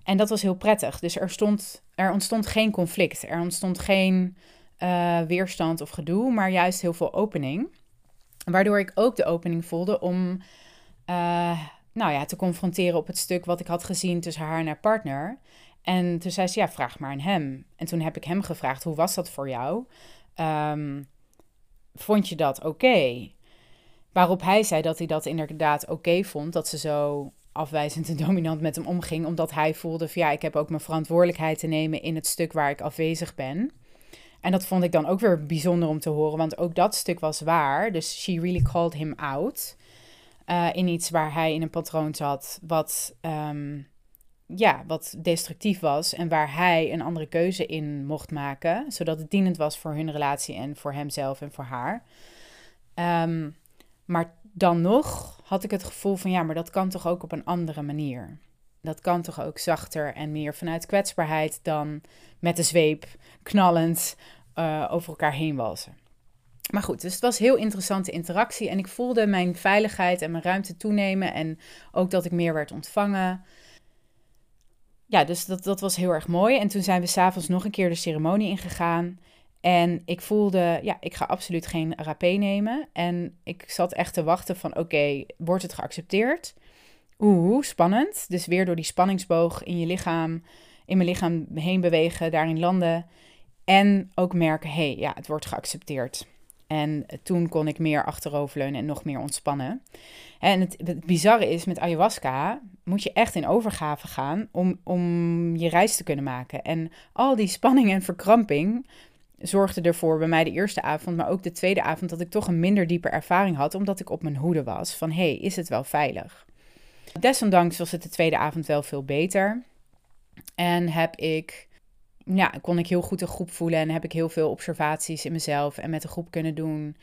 En dat was heel prettig. Dus er, stond, er ontstond geen conflict. Er ontstond geen uh, weerstand of gedoe, maar juist heel veel opening. Waardoor ik ook de opening voelde om uh, nou ja, te confronteren op het stuk wat ik had gezien tussen haar en haar partner. En toen zei ze, ja, vraag maar aan hem. En toen heb ik hem gevraagd, hoe was dat voor jou? Um, vond je dat oké? Waarop hij zei dat hij dat inderdaad oké vond, dat ze zo afwijzend en dominant met hem omging, omdat hij voelde van ja, ik heb ook mijn verantwoordelijkheid te nemen in het stuk waar ik afwezig ben. En dat vond ik dan ook weer bijzonder om te horen, want ook dat stuk was waar. Dus she really called him out. Uh, in iets waar hij in een patroon zat, wat, um, ja, wat destructief was. En waar hij een andere keuze in mocht maken, zodat het dienend was voor hun relatie en voor hemzelf en voor haar. Um, maar dan nog had ik het gevoel van ja, maar dat kan toch ook op een andere manier. Dat kan toch ook zachter en meer vanuit kwetsbaarheid dan met de zweep knallend uh, over elkaar heen walsen. Maar goed, dus het was heel interessante interactie en ik voelde mijn veiligheid en mijn ruimte toenemen en ook dat ik meer werd ontvangen. Ja, dus dat, dat was heel erg mooi. En toen zijn we s'avonds nog een keer de ceremonie ingegaan. En ik voelde, ja, ik ga absoluut geen rapé nemen. En ik zat echt te wachten van, oké, wordt het geaccepteerd? Oeh, spannend. Dus weer door die spanningsboog in je lichaam, in mijn lichaam heen bewegen, daarin landen. En ook merken, hé, hey, ja, het wordt geaccepteerd. En toen kon ik meer achteroverleunen en nog meer ontspannen. En het, het bizarre is, met ayahuasca moet je echt in overgave gaan om, om je reis te kunnen maken. En al die spanning en verkramping zorgde ervoor bij mij de eerste avond, maar ook de tweede avond, dat ik toch een minder diepe ervaring had, omdat ik op mijn hoede was van hé, hey, is het wel veilig? Desondanks was het de tweede avond wel veel beter. En heb ik, ja, kon ik heel goed de groep voelen en heb ik heel veel observaties in mezelf en met de groep kunnen doen.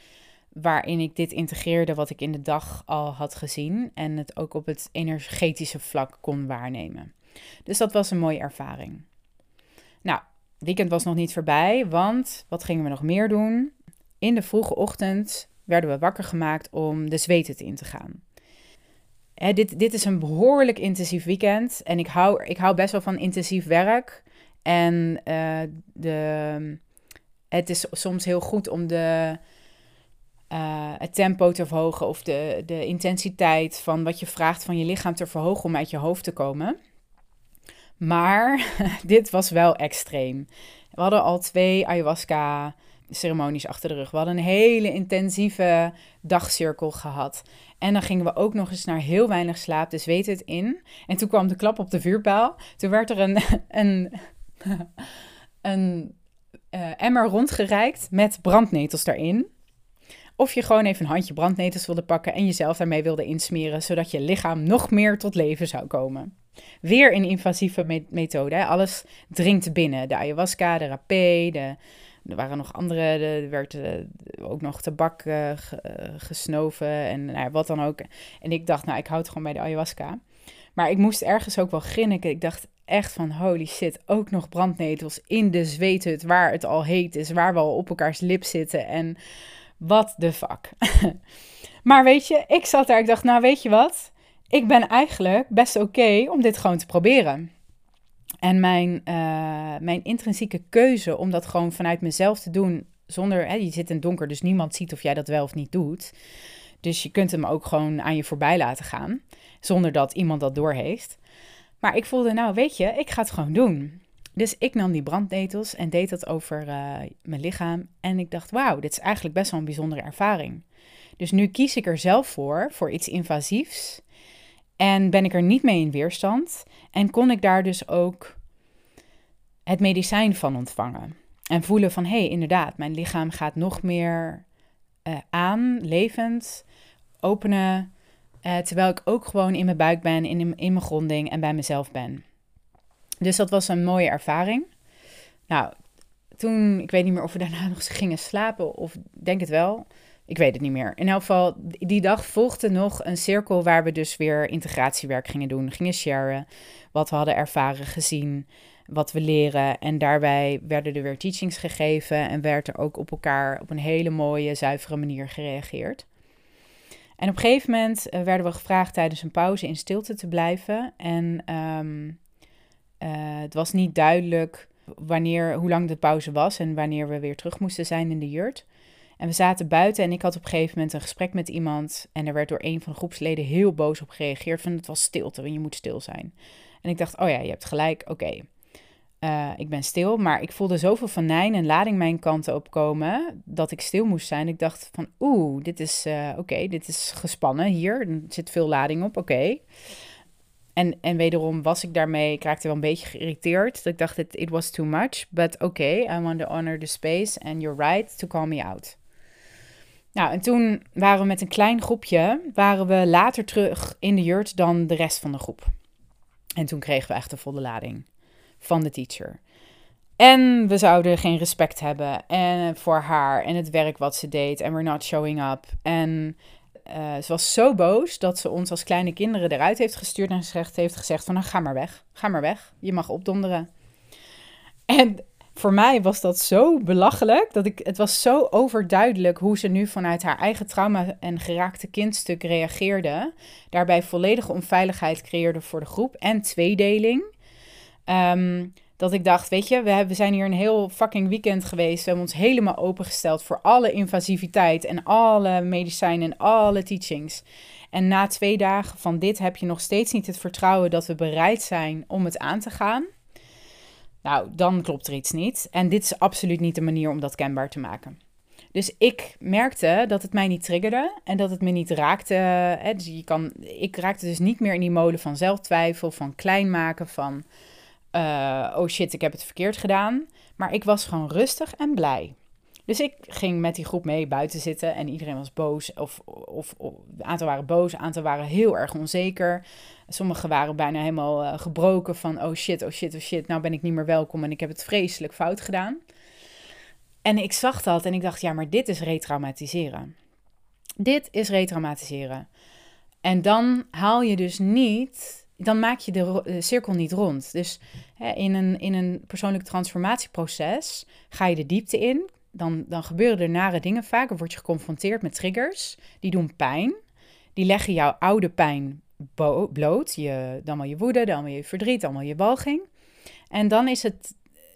Waarin ik dit integreerde wat ik in de dag al had gezien. En het ook op het energetische vlak kon waarnemen. Dus dat was een mooie ervaring. Nou, weekend was nog niet voorbij, want wat gingen we nog meer doen? In de vroege ochtend werden we wakker gemaakt om de zweten in te gaan. Dit, dit is een behoorlijk intensief weekend en ik hou, ik hou best wel van intensief werk. En uh, de, het is soms heel goed om de, uh, het tempo te verhogen of de, de intensiteit van wat je vraagt van je lichaam te verhogen om uit je hoofd te komen. Maar dit was wel extreem. We hadden al twee ayahuasca ceremonies achter de rug. We hadden een hele intensieve dagcirkel gehad. En dan gingen we ook nog eens naar heel weinig slaap, dus weet het in. En toen kwam de klap op de vuurpijl. Toen werd er een, een, een uh, emmer rondgereikt met brandnetels daarin. Of je gewoon even een handje brandnetels wilde pakken en jezelf daarmee wilde insmeren, zodat je lichaam nog meer tot leven zou komen. Weer een invasieve methode. Hè? Alles dringt binnen. De ayahuasca, de rapé, er waren nog andere. Er werd uh, ook nog tabak uh, gesnoven en nou, wat dan ook. En ik dacht, nou, ik houd gewoon bij de ayahuasca. Maar ik moest ergens ook wel grinniken. Ik dacht echt van, holy shit, ook nog brandnetels in de zweethut waar het al heet is, waar we al op elkaars lip zitten. En what the fuck. maar weet je, ik zat daar, ik dacht, nou weet je wat? ik ben eigenlijk best oké om dit gewoon te proberen. En mijn, uh, mijn intrinsieke keuze om dat gewoon vanuit mezelf te doen, zonder, hè, je zit in het donker, dus niemand ziet of jij dat wel of niet doet. Dus je kunt hem ook gewoon aan je voorbij laten gaan, zonder dat iemand dat doorheeft. Maar ik voelde, nou weet je, ik ga het gewoon doen. Dus ik nam die brandnetels en deed dat over uh, mijn lichaam. En ik dacht, wauw, dit is eigenlijk best wel een bijzondere ervaring. Dus nu kies ik er zelf voor, voor iets invasiefs. En ben ik er niet mee in weerstand. En kon ik daar dus ook het medicijn van ontvangen. En voelen van, hé, hey, inderdaad, mijn lichaam gaat nog meer uh, aan, levend, openen. Uh, terwijl ik ook gewoon in mijn buik ben, in, in mijn gronding en bij mezelf ben. Dus dat was een mooie ervaring. Nou, toen, ik weet niet meer of we daarna nog gingen slapen of denk het wel. Ik weet het niet meer. In elk geval, die dag volgde nog een cirkel waar we dus weer integratiewerk gingen doen. Gingen sharen wat we hadden ervaren, gezien, wat we leren. En daarbij werden er weer teachings gegeven en werd er ook op elkaar op een hele mooie, zuivere manier gereageerd. En op een gegeven moment eh, werden we gevraagd tijdens een pauze in stilte te blijven. En ehm, eh, het was niet duidelijk wanneer, hoe lang de pauze was en wanneer we weer terug moesten zijn in de jurt. En we zaten buiten en ik had op een gegeven moment een gesprek met iemand. En er werd door een van de groepsleden heel boos op gereageerd. Van het was stilte en je moet stil zijn. En ik dacht, oh ja, je hebt gelijk, oké. Eh, ik ben stil, maar ik voelde zoveel venijn en lading mijn kanten opkomen dat ik stil moest zijn. Ik dacht van, oeh, dit is, uh, oké, dit is gespannen hier. Er zit veel lading op, oké. En, en wederom was ik daarmee, ik raakte wel een beetje geïrriteerd. Dat ik dacht, it, it was too much, but okay, I want to honor the space and you're right to call me out. Nou, en toen waren we met een klein groepje, waren we later terug in de jurt dan de rest van de groep. En toen kregen we echt de volle lading van de teacher. En we zouden geen respect hebben en voor haar en het werk wat ze deed. En we're not showing up. En uh, ze was zo boos dat ze ons als kleine kinderen eruit heeft gestuurd en gezegd, heeft gezegd van, nou, ga maar weg, ga maar weg, je mag opdonderen. En voor mij was dat zo belachelijk, dat ik, het was zo overduidelijk hoe ze nu vanuit haar eigen trauma en geraakte kindstuk reageerde. Daarbij volledige onveiligheid creëerde voor de groep en tweedeling. Um, dat ik dacht, weet je, we, hebben, we zijn hier een heel fucking weekend geweest. We hebben ons helemaal opengesteld voor alle invasiviteit en alle medicijnen en alle teachings. En na twee dagen van dit heb je nog steeds niet het vertrouwen dat we bereid zijn om het aan te gaan. Nou, dan klopt er iets niet. En dit is absoluut niet de manier om dat kenbaar te maken. Dus ik merkte dat het mij niet triggerde en dat het me niet raakte. Dus je kan, ik raakte dus niet meer in die molen van zelftwijfel, van klein maken, van uh, oh shit, ik heb het verkeerd gedaan. Maar ik was gewoon rustig en blij. Dus ik ging met die groep mee buiten zitten en iedereen was boos. Of, of, een aantal waren boos, een aantal waren heel erg onzeker. Sommigen waren bijna helemaal uh, gebroken van oh shit, oh shit, oh shit. Nou ben ik niet meer welkom en ik heb het vreselijk fout gedaan. En ik zag dat en ik dacht, ja, maar dit is retraumatiseren. Dit is retraumatiseren. En dan haal je dus niet dan maak je de, cirkel niet rond. Dus hè, in, een, in een persoonlijk transformatieproces ga je de diepte in. Dan, dan gebeuren er nare dingen vaak. Word je geconfronteerd met triggers. Die doen pijn. Die leggen jouw oude pijn bloot. Je, dan wel je woede, dan wel je verdriet, dan wel je walging. En dan is het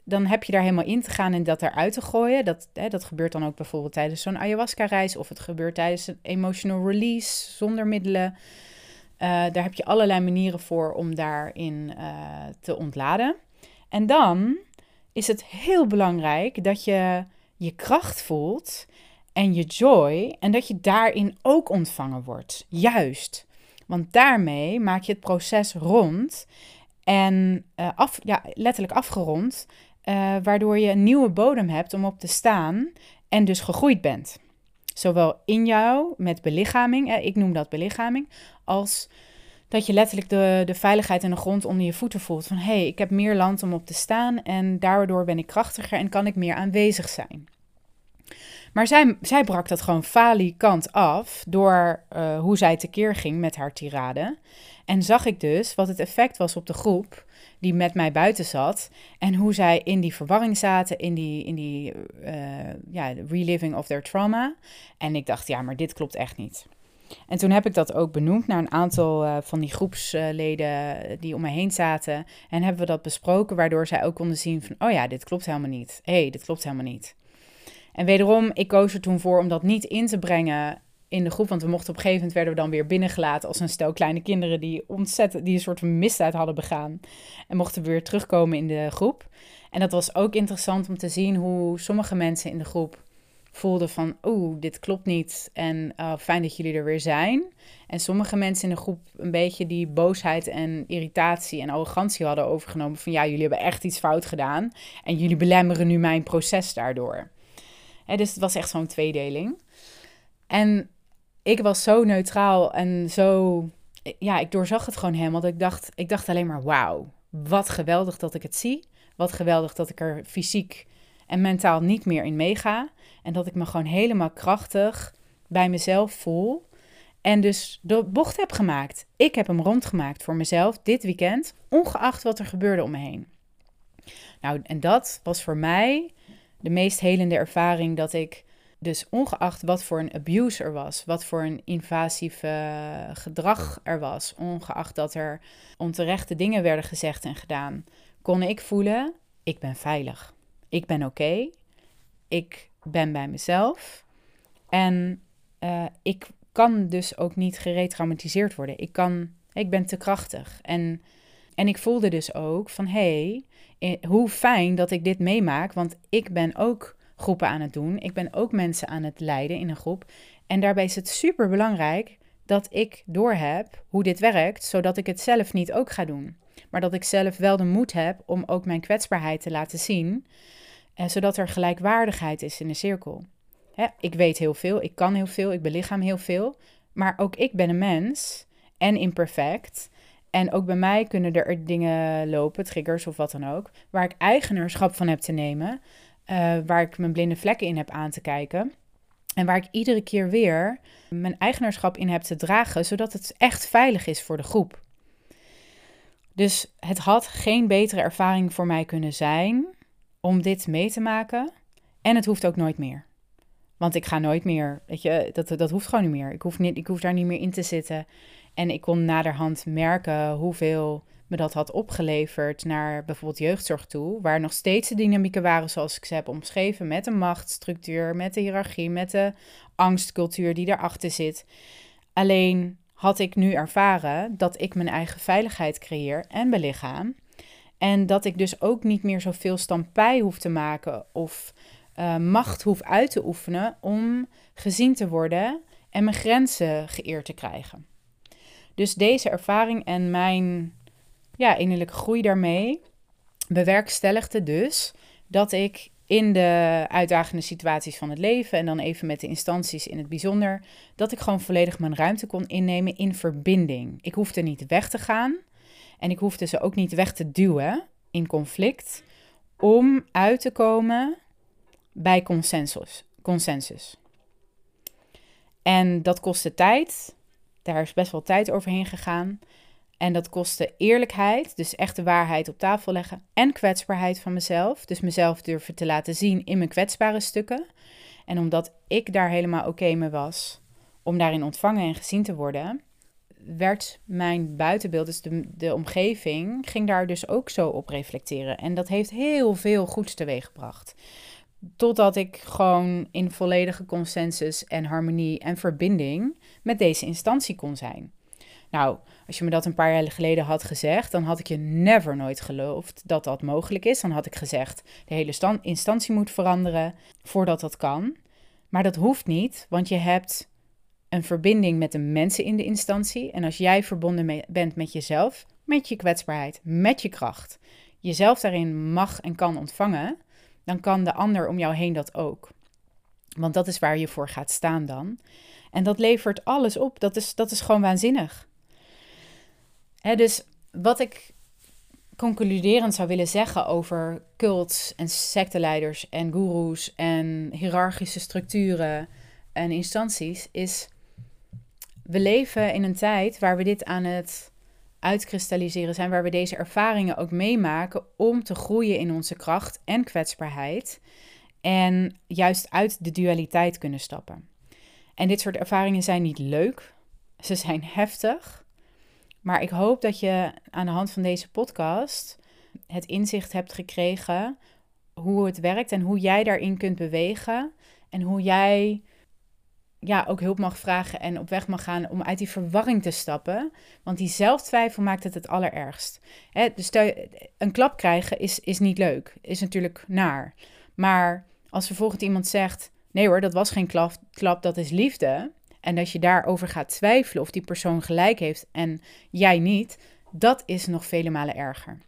dan heb je daar helemaal in te gaan en dat eruit te gooien. Dat, hè, dat gebeurt dan ook bijvoorbeeld tijdens zo'n ayahuasca-reis of het gebeurt tijdens een emotional release zonder middelen. Uh, daar heb je allerlei manieren voor om daarin uh, te ontladen. En dan is het heel belangrijk dat je je kracht voelt en je joy en dat je daarin ook ontvangen wordt. Juist. Want daarmee maak je het proces rond en uh, af, ja, letterlijk afgerond, waardoor je een nieuwe bodem hebt om op te staan en dus gegroeid bent. Zowel in jou met belichaming, ik noem dat belichaming, als dat je letterlijk de, de veiligheid en de grond onder je voeten voelt. Van hé, hey, ik heb meer land om op te staan en daardoor ben ik krachtiger en kan ik meer aanwezig zijn. Maar zij, zij brak dat gewoon falikant af door uh, hoe zij tekeer ging met haar tirade. En zag ik dus wat het effect was op de groep die met mij buiten zat. En hoe zij in die verwarring zaten, in die, in die uh, ja, reliving of their trauma. En ik dacht, ja, maar dit klopt echt niet. En toen heb ik dat ook benoemd naar een aantal uh, van die groepsleden die om me heen zaten. En hebben we dat besproken, waardoor zij ook konden zien van, oh ja, dit klopt helemaal niet. Hé, hey, dit klopt helemaal niet. En wederom, ik koos er toen voor om dat niet in te brengen in de groep. Want we mochten op een gegeven moment werden we dan weer binnengelaten als een stel kleine kinderen die ontzettend, die een soort van misdaad hadden begaan. En mochten we weer terugkomen in de groep. En dat was ook interessant om te zien hoe sommige mensen in de groep voelde van, oeh, dit klopt niet en uh, fijn dat jullie er weer zijn. En sommige mensen in de groep een beetje die boosheid en irritatie en arrogantie hadden overgenomen van, ja, jullie hebben echt iets fout gedaan en jullie belemmeren nu mijn proces daardoor. Hè, dus het was echt zo'n tweedeling. En ik was zo neutraal en zo, ja, ik doorzag het gewoon helemaal. Dat ik dacht, ik dacht alleen maar, wauw, wat geweldig dat ik het zie. Wat geweldig dat ik er fysiek en mentaal niet meer in meega. En dat ik me gewoon helemaal krachtig bij mezelf voel. En dus de bocht heb gemaakt. Ik heb hem rondgemaakt voor mezelf dit weekend, ongeacht wat er gebeurde om me heen. Nou, en dat was voor mij de meest helende ervaring dat ik dus ongeacht wat voor een abuse er was, wat voor een invasief gedrag er was, ongeacht dat er onterechte dingen werden gezegd en gedaan, kon ik voelen: ik ben veilig. Ik ben oké. Ik ben bij mezelf. En uh, ik kan dus ook niet geretraumatiseerd worden. Ik, kan, ik ben te krachtig. En, en ik voelde dus ook van hé, hey, hoe fijn dat ik dit meemaak. Want ik ben ook groepen aan het doen. Ik ben ook mensen aan het leiden in een groep. En daarbij is het super belangrijk dat ik doorheb hoe dit werkt, zodat ik het zelf niet ook ga doen. Maar dat ik zelf wel de moed heb om ook mijn kwetsbaarheid te laten zien, eh, zodat er gelijkwaardigheid is in de cirkel. Hè, ik weet heel veel, ik kan heel veel, ik belichaam heel veel, maar ook ik ben een mens en imperfect. En ook bij mij kunnen er dingen lopen, triggers of wat dan ook, waar ik eigenaarschap van heb te nemen, uh, waar ik mijn blinde vlekken in heb aan te kijken. En waar ik iedere keer weer mijn eigenaarschap in heb te dragen, zodat het echt veilig is voor de groep. Dus het had geen betere ervaring voor mij kunnen zijn om dit mee te maken. En het hoeft ook nooit meer. Want ik ga nooit meer, weet je, dat, dat hoeft gewoon niet meer. Ik hoef, niet, ik hoef daar niet meer in te zitten. En ik kon naderhand merken hoeveel me dat had opgeleverd naar bijvoorbeeld jeugdzorg toe, waar nog steeds de dynamieken waren zoals ik ze heb omschreven, met de machtsstructuur, met de hiërarchie, met de angstcultuur die erachter zit. Alleen had ik nu ervaren dat ik mijn eigen veiligheid creëer en belichaam. En dat ik dus ook niet meer zoveel stampij hoef te maken of uh, macht hoef uit te oefenen om gezien te worden en mijn grenzen geëerd te krijgen. Dus deze ervaring en mijn ja, innerlijke groei daarmee bewerkstelligde dus dat ik in de uitdagende situaties van het leven en dan even met de instanties in het bijzonder, dat ik gewoon volledig mijn ruimte kon innemen in verbinding. Ik hoefde niet weg te gaan en ik hoefde ze ook niet weg te duwen in conflict om uit te komen bij consensus. consensus. En dat kostte tijd. Daar is best wel tijd overheen gegaan. En dat kostte eerlijkheid, dus echt de waarheid op tafel leggen. En kwetsbaarheid van mezelf. Dus mezelf durven te laten zien in mijn kwetsbare stukken. En omdat ik daar helemaal oké mee was, om daarin ontvangen en gezien te worden, werd mijn buitenbeeld, dus de, de omgeving, ging daar dus ook zo op reflecteren. En dat heeft heel veel goeds teweeggebracht. Totdat ik gewoon in volledige consensus en harmonie en verbinding met deze instantie kon zijn. Nou, als je me dat een paar jaar geleden had gezegd, dan had ik je never nooit geloofd dat dat mogelijk is. Dan had ik gezegd, de hele instantie moet veranderen voordat dat kan. Maar dat hoeft niet, want je hebt een verbinding met de mensen in de instantie. En als jij verbonden bent met jezelf, met je kwetsbaarheid, met je kracht, jezelf daarin mag en kan ontvangen, dan kan de ander om jou heen dat ook. Want dat is waar je voor gaat staan dan. En dat levert alles op. Dat is, dat is gewoon waanzinnig dus wat ik concluderend zou willen zeggen over cults en secteleiders en goeroes en hiërarchische structuren en instanties is we leven in een tijd waar we dit aan het uitkristalliseren zijn, waar we deze ervaringen ook meemaken om te groeien in onze kracht en kwetsbaarheid en juist uit de dualiteit kunnen stappen. En dit soort ervaringen zijn niet leuk, ze zijn heftig, maar ik hoop dat je aan de hand van deze podcast het inzicht hebt gekregen hoe het werkt en hoe jij daarin kunt bewegen. En hoe jij ja, ook hulp mag vragen en op weg mag gaan om uit die verwarring te stappen. Want die zelftwijfel maakt het het allerergst. Hè, dus een klap krijgen is, is niet leuk, is natuurlijk naar. Maar als vervolgens iemand zegt, Nee hoor, dat was geen klap, klap dat is liefde. En als je daarover gaat twijfelen of die persoon gelijk heeft en jij niet, dat is nog vele malen erger.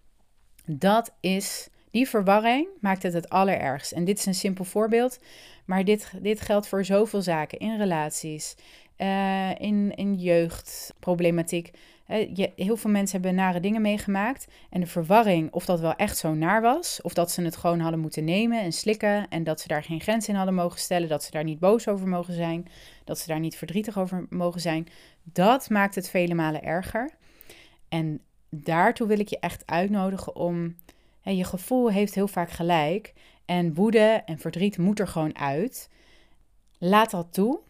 Dat is, die verwarring maakt het het allerergst. En dit is een simpel voorbeeld, maar dit, dit geldt voor zoveel zaken in relaties, uh, in, in jeugdproblematiek. Uh, je, heel veel mensen hebben nare dingen meegemaakt. En de verwarring of dat wel echt zo naar was. Of dat ze het gewoon hadden moeten nemen en slikken. En dat ze daar geen grens in hadden mogen stellen. Dat ze daar niet boos over mogen zijn. Dat ze daar niet verdrietig over mogen zijn. Dat maakt het vele malen erger. En daartoe wil ik je echt uitnodigen om. Je gevoel heeft heel vaak gelijk. En woede en verdriet moet er gewoon uit. Laat dat toe.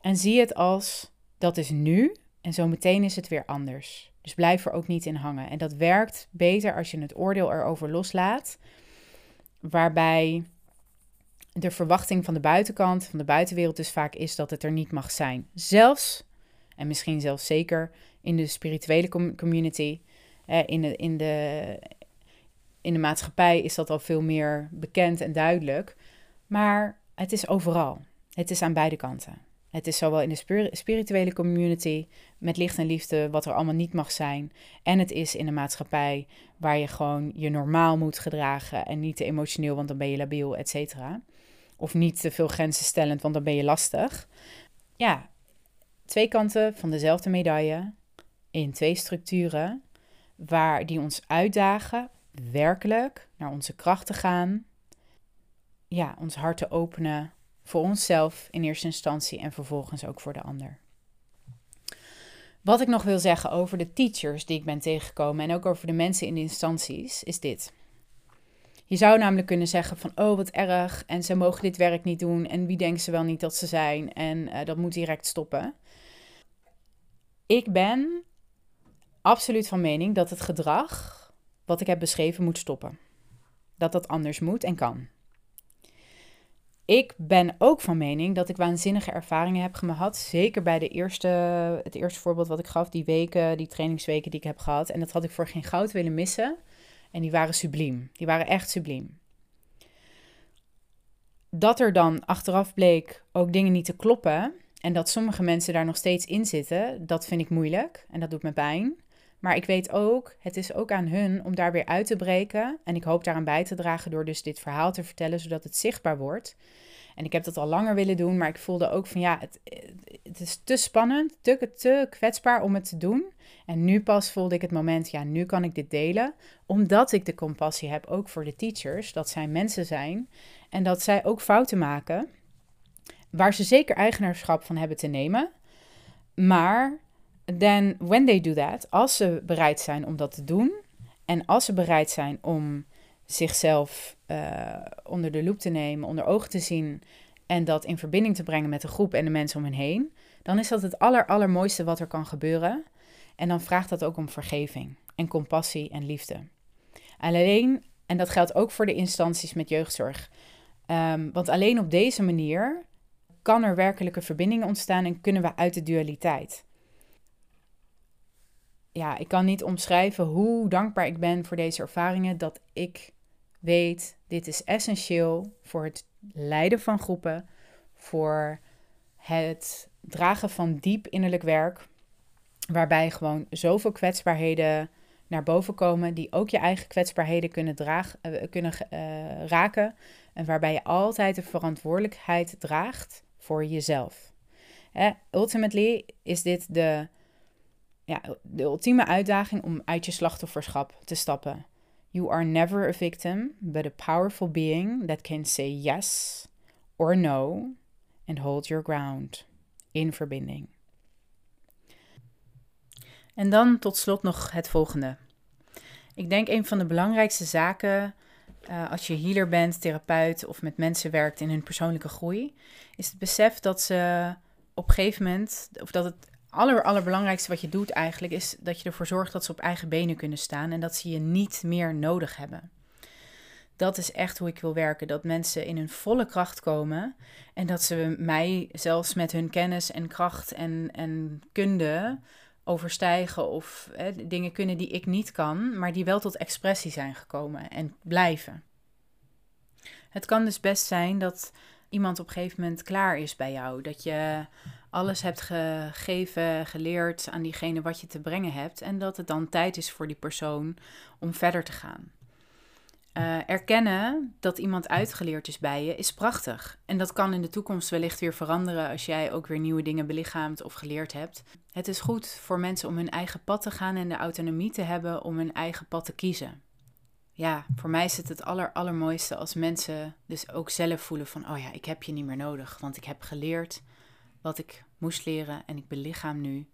En zie het als dat is nu en zo meteen is het weer anders. Dus blijf er ook niet in hangen. En dat werkt beter als je het oordeel erover loslaat. Waarbij de verwachting van de buitenkant, van de buitenwereld dus vaak is dat het er niet mag zijn. Zelfs, en misschien zelfs zeker in de spirituele community, in, de, in, de, in de maatschappij is dat al veel meer bekend en duidelijk. Maar het is overal. Het is aan beide kanten. Het is zowel in de spirituele community met licht en liefde wat er allemaal niet mag zijn. En het is in de maatschappij waar je gewoon je normaal moet gedragen en niet te emotioneel, want dan ben je labiel, et cetera. Of niet te veel grenzen stellend, want dan ben je lastig. Ja, twee kanten van dezelfde medaille in twee structuren waar die ons uitdagen werkelijk naar onze kracht te gaan. Ja, ons hart te openen voor onszelf in eerste instantie en vervolgens ook voor de ander. Wat ik nog wil zeggen over de teachers die ik ben tegengekomen en ook over de mensen in de instanties, is dit. Je zou namelijk kunnen zeggen van, oh wat erg, en ze mogen dit werk niet doen, en wie denken ze wel niet dat ze zijn, en uh, dat moet direct stoppen. Ik ben absoluut van mening dat het gedrag wat ik heb beschreven moet stoppen. Dat dat anders moet en kan ik ben ook van mening dat ik waanzinnige ervaringen heb gehad. Zeker bij de eerste, het eerste voorbeeld wat ik gaf, die weken, die trainingsweken die ik heb gehad. En dat had ik voor geen goud willen missen. En die waren subliem. Die waren echt subliem. Dat er dan achteraf bleek ook dingen niet te kloppen. En dat sommige mensen daar nog steeds in zitten, dat vind ik moeilijk. En dat doet me pijn. Maar ik weet ook, het is ook aan hun om daar weer uit te breken. En ik hoop daaraan bij te dragen door dus dit verhaal te vertellen, zodat het zichtbaar wordt. En ik heb dat al langer willen doen, maar ik voelde ook van ja, het, het is te spannend, te, te kwetsbaar om het te doen. En nu pas voelde ik het moment, ja, nu kan ik dit delen. Omdat ik de compassie heb ook voor de teachers, dat zij mensen zijn. En dat zij ook fouten maken, waar ze zeker eigenaarschap van hebben te nemen. Maar then when they do that, als ze bereid zijn om dat te doen en als ze bereid zijn om zichzelf uh, onder de loep te nemen, onder ogen te zien en dat in verbinding te brengen met de groep en de mensen om hen heen, dan is dat het aller, allermooiste wat er kan gebeuren. En dan vraagt dat ook om vergeving en compassie en liefde. Alleen, en dat geldt ook voor de instanties met jeugdzorg, um, want alleen op deze manier kan er werkelijke verbinding ontstaan en kunnen we uit de dualiteit ja, ik kan niet omschrijven hoe dankbaar ik ben voor deze ervaringen. Dat ik weet, dit is essentieel voor het leiden van groepen, voor het dragen van diep innerlijk werk, waarbij gewoon zoveel kwetsbaarheden naar boven komen, die ook je eigen kwetsbaarheden kunnen, dragen, uh, kunnen uh, raken. En waarbij je altijd de verantwoordelijkheid draagt voor jezelf. Eh, ultimately is dit de ja, de ultieme uitdaging om uit je slachtofferschap te stappen. You are never a victim, but a powerful being that can say yes or no and hold your ground in verbinding. En dan tot slot nog het volgende. Ik denk een van de belangrijkste zaken uh, als je healer bent, therapeut of met mensen werkt in hun persoonlijke groei, is het besef dat ze op een gegeven moment, of dat het aller, allerbelangrijkste wat je doet eigenlijk is dat je ervoor zorgt dat ze op eigen benen kunnen staan en dat ze je niet meer nodig hebben. Dat is echt hoe ik wil werken. Dat mensen in hun volle kracht komen en dat ze mij zelfs met hun kennis en kracht en, en kunde overstijgen of hè, dingen kunnen die ik niet kan, maar die wel tot expressie zijn gekomen en blijven. Het kan dus best zijn dat iemand op een gegeven moment klaar is bij jou. Dat je alles hebt gegeven, geleerd aan diegene wat je te brengen hebt. En dat het dan tijd is voor die persoon om verder te gaan. Uh, erkennen dat iemand uitgeleerd is bij je is prachtig. En dat kan in de toekomst wellicht weer veranderen als jij ook weer nieuwe dingen belichaamt of geleerd hebt. Het is goed voor mensen om hun eigen pad te gaan en de autonomie te hebben om hun eigen pad te kiezen. Ja, voor mij is het het aller, allermooiste als mensen dus ook zelf voelen van, oh ja, ik heb je niet meer nodig, want ik heb geleerd wat ik moest leren en ik belichaam nu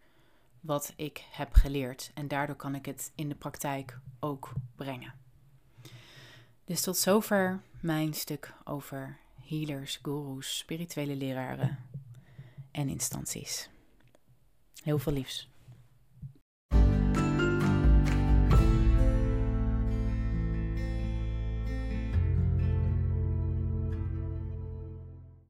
wat ik heb geleerd. En daardoor kan ik het in de praktijk ook brengen. Dus tot zover mijn stuk over healers, gurus, spirituele leraren en instanties. Heel veel liefs.